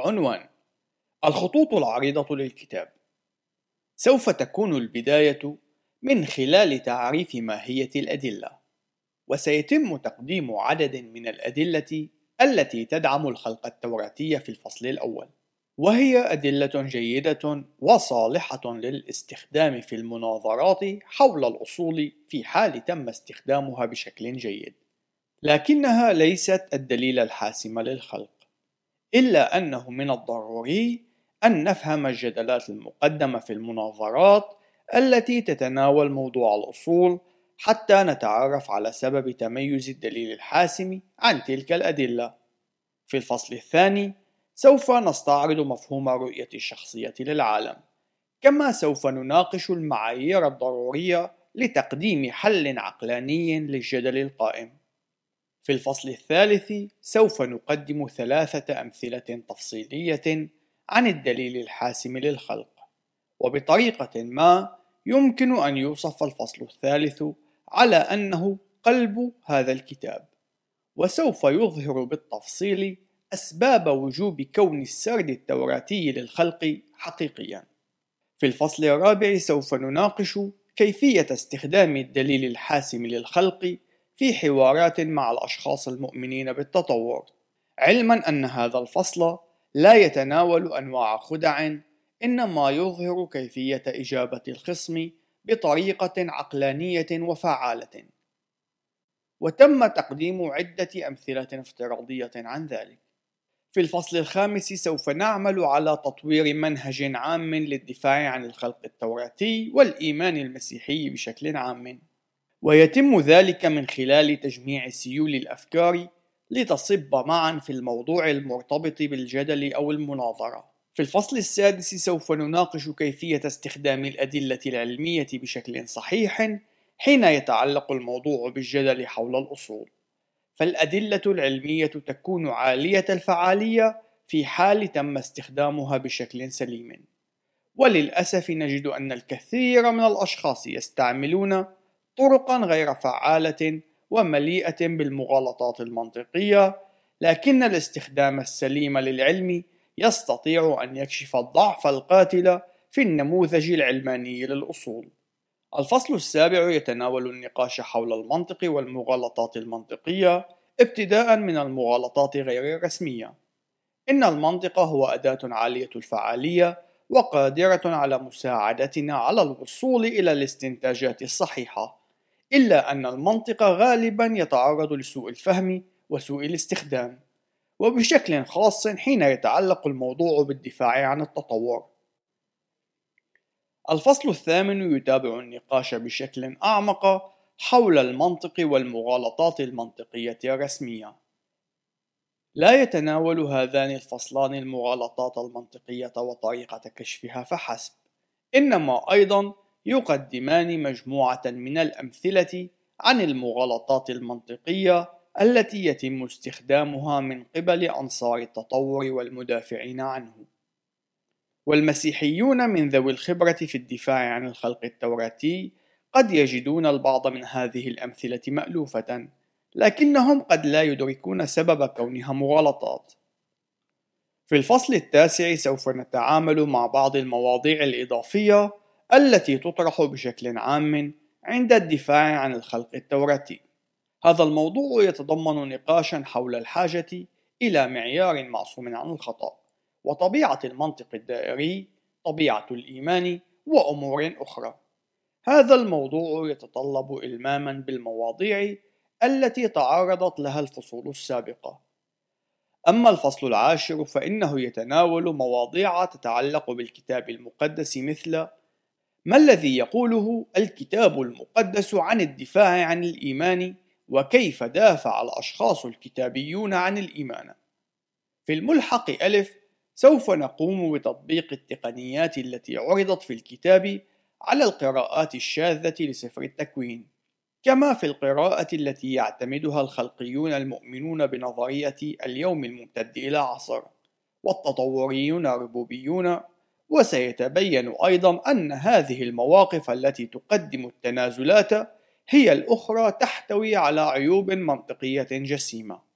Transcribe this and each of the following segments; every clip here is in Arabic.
عنوان الخطوط العريضة للكتاب. سوف تكون البداية من خلال تعريف ماهية الأدلة وسيتم تقديم عدد من الأدلة التي تدعم الخلق التوراتي في الفصل الأول وهي أدلة جيدة وصالحة للاستخدام في المناظرات حول الأصول في حال تم استخدامها بشكل جيد لكنها ليست الدليل الحاسم للخلق. إلا أنه من الضروري أن نفهم الجدلات المقدمة في المناظرات التي تتناول موضوع الأصول حتى نتعرف على سبب تميز الدليل الحاسم عن تلك الأدلة. في الفصل الثاني سوف نستعرض مفهوم الرؤية الشخصية للعالم، كما سوف نناقش المعايير الضرورية لتقديم حل عقلاني للجدل القائم. في الفصل الثالث سوف نقدم ثلاثة أمثلة تفصيلية عن الدليل الحاسم للخلق، وبطريقة ما يمكن أن يوصف الفصل الثالث على أنه قلب هذا الكتاب، وسوف يظهر بالتفصيل أسباب وجوب كون السرد التوراتي للخلق حقيقيا. في الفصل الرابع سوف نناقش كيفية استخدام الدليل الحاسم للخلق في حوارات مع الأشخاص المؤمنين بالتطور، علما أن هذا الفصل لا يتناول أنواع خدع إنما يظهر كيفية إجابة الخصم بطريقة عقلانية وفعالة. وتم تقديم عدة أمثلة افتراضية عن ذلك. في الفصل الخامس سوف نعمل على تطوير منهج عام للدفاع عن الخلق التوراتي والإيمان المسيحي بشكل عام. ويتم ذلك من خلال تجميع سيول الأفكار لتصب معا في الموضوع المرتبط بالجدل أو المناظرة. في الفصل السادس سوف نناقش كيفية استخدام الأدلة العلمية بشكل صحيح حين يتعلق الموضوع بالجدل حول الأصول. فالأدلة العلمية تكون عالية الفعالية في حال تم استخدامها بشكل سليم. وللأسف نجد أن الكثير من الأشخاص يستعملون طرقا غير فعالة ومليئة بالمغالطات المنطقية، لكن الاستخدام السليم للعلم يستطيع أن يكشف الضعف القاتل في النموذج العلماني للأصول. الفصل السابع يتناول النقاش حول المنطق والمغالطات المنطقية ابتداء من المغالطات غير الرسمية. إن المنطق هو أداة عالية الفعالية وقادرة على مساعدتنا على الوصول إلى الاستنتاجات الصحيحة، إلا أن المنطق غالبا يتعرض لسوء الفهم وسوء الاستخدام. وبشكل خاص حين يتعلق الموضوع بالدفاع عن التطور. الفصل الثامن يتابع النقاش بشكل أعمق حول المنطق والمغالطات المنطقية الرسمية. لا يتناول هذان الفصلان المغالطات المنطقية وطريقة كشفها فحسب، إنما أيضا يقدمان مجموعة من الأمثلة عن المغالطات المنطقية التي يتم استخدامها من قبل أنصار التطور والمدافعين عنه. والمسيحيون من ذوي الخبرة في الدفاع عن الخلق التوراتي قد يجدون البعض من هذه الأمثلة مألوفة، لكنهم قد لا يدركون سبب كونها مغالطات. في الفصل التاسع سوف نتعامل مع بعض المواضيع الإضافية التي تطرح بشكل عام عند الدفاع عن الخلق التوراتي. هذا الموضوع يتضمن نقاشا حول الحاجة إلى معيار معصوم عن الخطأ، وطبيعة المنطق الدائري، طبيعة الإيمان، وأمور أخرى. هذا الموضوع يتطلب إلماما بالمواضيع التي تعرضت لها الفصول السابقة. أما الفصل العاشر فإنه يتناول مواضيع تتعلق بالكتاب المقدس مثل ما الذي يقوله الكتاب المقدس عن الدفاع عن الإيمان وكيف دافع الأشخاص الكتابيون عن الإيمان. في الملحق ألف سوف نقوم بتطبيق التقنيات التي عرضت في الكتاب على القراءات الشاذة لسفر التكوين، كما في القراءة التي يعتمدها الخلقيون المؤمنون بنظرية اليوم الممتد إلى عصر، والتطوريون الربوبيون، وسيتبين أيضا أن هذه المواقف التي تقدم التنازلات هي الأخرى تحتوي على عيوب منطقية جسيمة.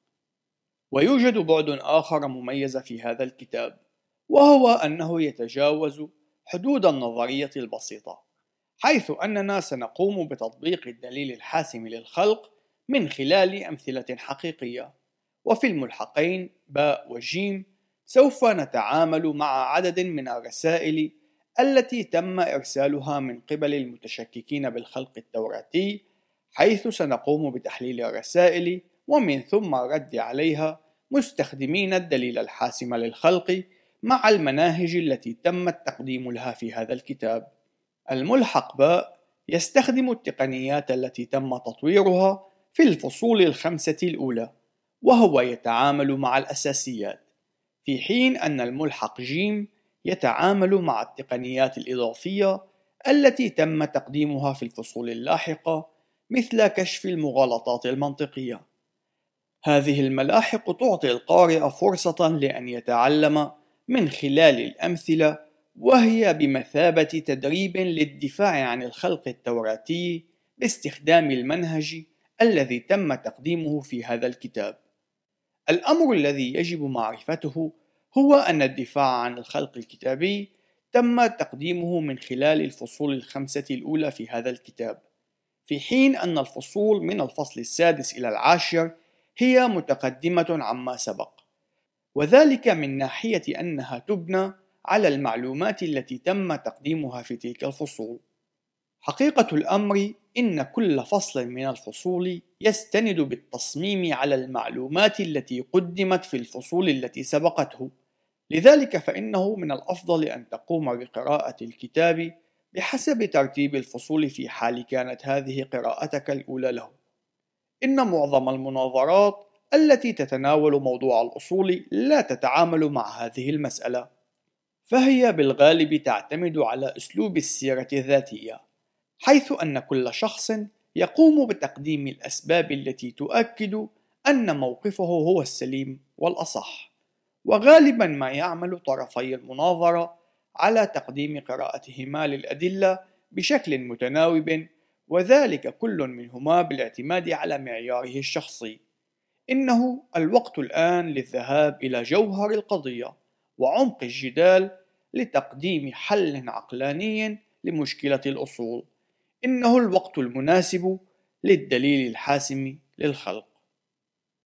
ويوجد بعد آخر مميز في هذا الكتاب وهو أنه يتجاوز حدود النظرية البسيطة حيث أننا سنقوم بتطبيق الدليل الحاسم للخلق من خلال أمثلة حقيقية وفي الملحقين باء وجيم سوف نتعامل مع عدد من الرسائل التي تم إرسالها من قبل المتشككين بالخلق التوراتي حيث سنقوم بتحليل الرسائل ومن ثم الرد عليها مستخدمين الدليل الحاسم للخلق مع المناهج التي تم التقديم لها في هذا الكتاب. الملحق باء يستخدم التقنيات التي تم تطويرها في الفصول الخمسة الأولى، وهو يتعامل مع الأساسيات، في حين أن الملحق جيم يتعامل مع التقنيات الإضافية التي تم تقديمها في الفصول اللاحقة مثل كشف المغالطات المنطقية. هذه الملاحق تعطي القارئ فرصة لأن يتعلم من خلال الأمثلة وهي بمثابة تدريب للدفاع عن الخلق التوراتي باستخدام المنهج الذي تم تقديمه في هذا الكتاب. الأمر الذي يجب معرفته هو أن الدفاع عن الخلق الكتابي تم تقديمه من خلال الفصول الخمسة الأولى في هذا الكتاب، في حين أن الفصول من الفصل السادس إلى العاشر هي متقدمة عما سبق، وذلك من ناحية أنها تبنى على المعلومات التي تم تقديمها في تلك الفصول. حقيقة الأمر إن كل فصل من الفصول يستند بالتصميم على المعلومات التي قدمت في الفصول التي سبقته، لذلك فإنه من الأفضل أن تقوم بقراءة الكتاب بحسب ترتيب الفصول في حال كانت هذه قراءتك الأولى له. إن معظم المناظرات التي تتناول موضوع الأصول لا تتعامل مع هذه المسألة، فهي بالغالب تعتمد على أسلوب السيرة الذاتية، حيث أن كل شخص يقوم بتقديم الأسباب التي تؤكد أن موقفه هو السليم والأصح، وغالبا ما يعمل طرفي المناظرة على تقديم قراءتهما للأدلة بشكل متناوب وذلك كل منهما بالاعتماد على معياره الشخصي. إنه الوقت الآن للذهاب إلى جوهر القضية وعمق الجدال لتقديم حل عقلاني لمشكلة الأصول. إنه الوقت المناسب للدليل الحاسم للخلق.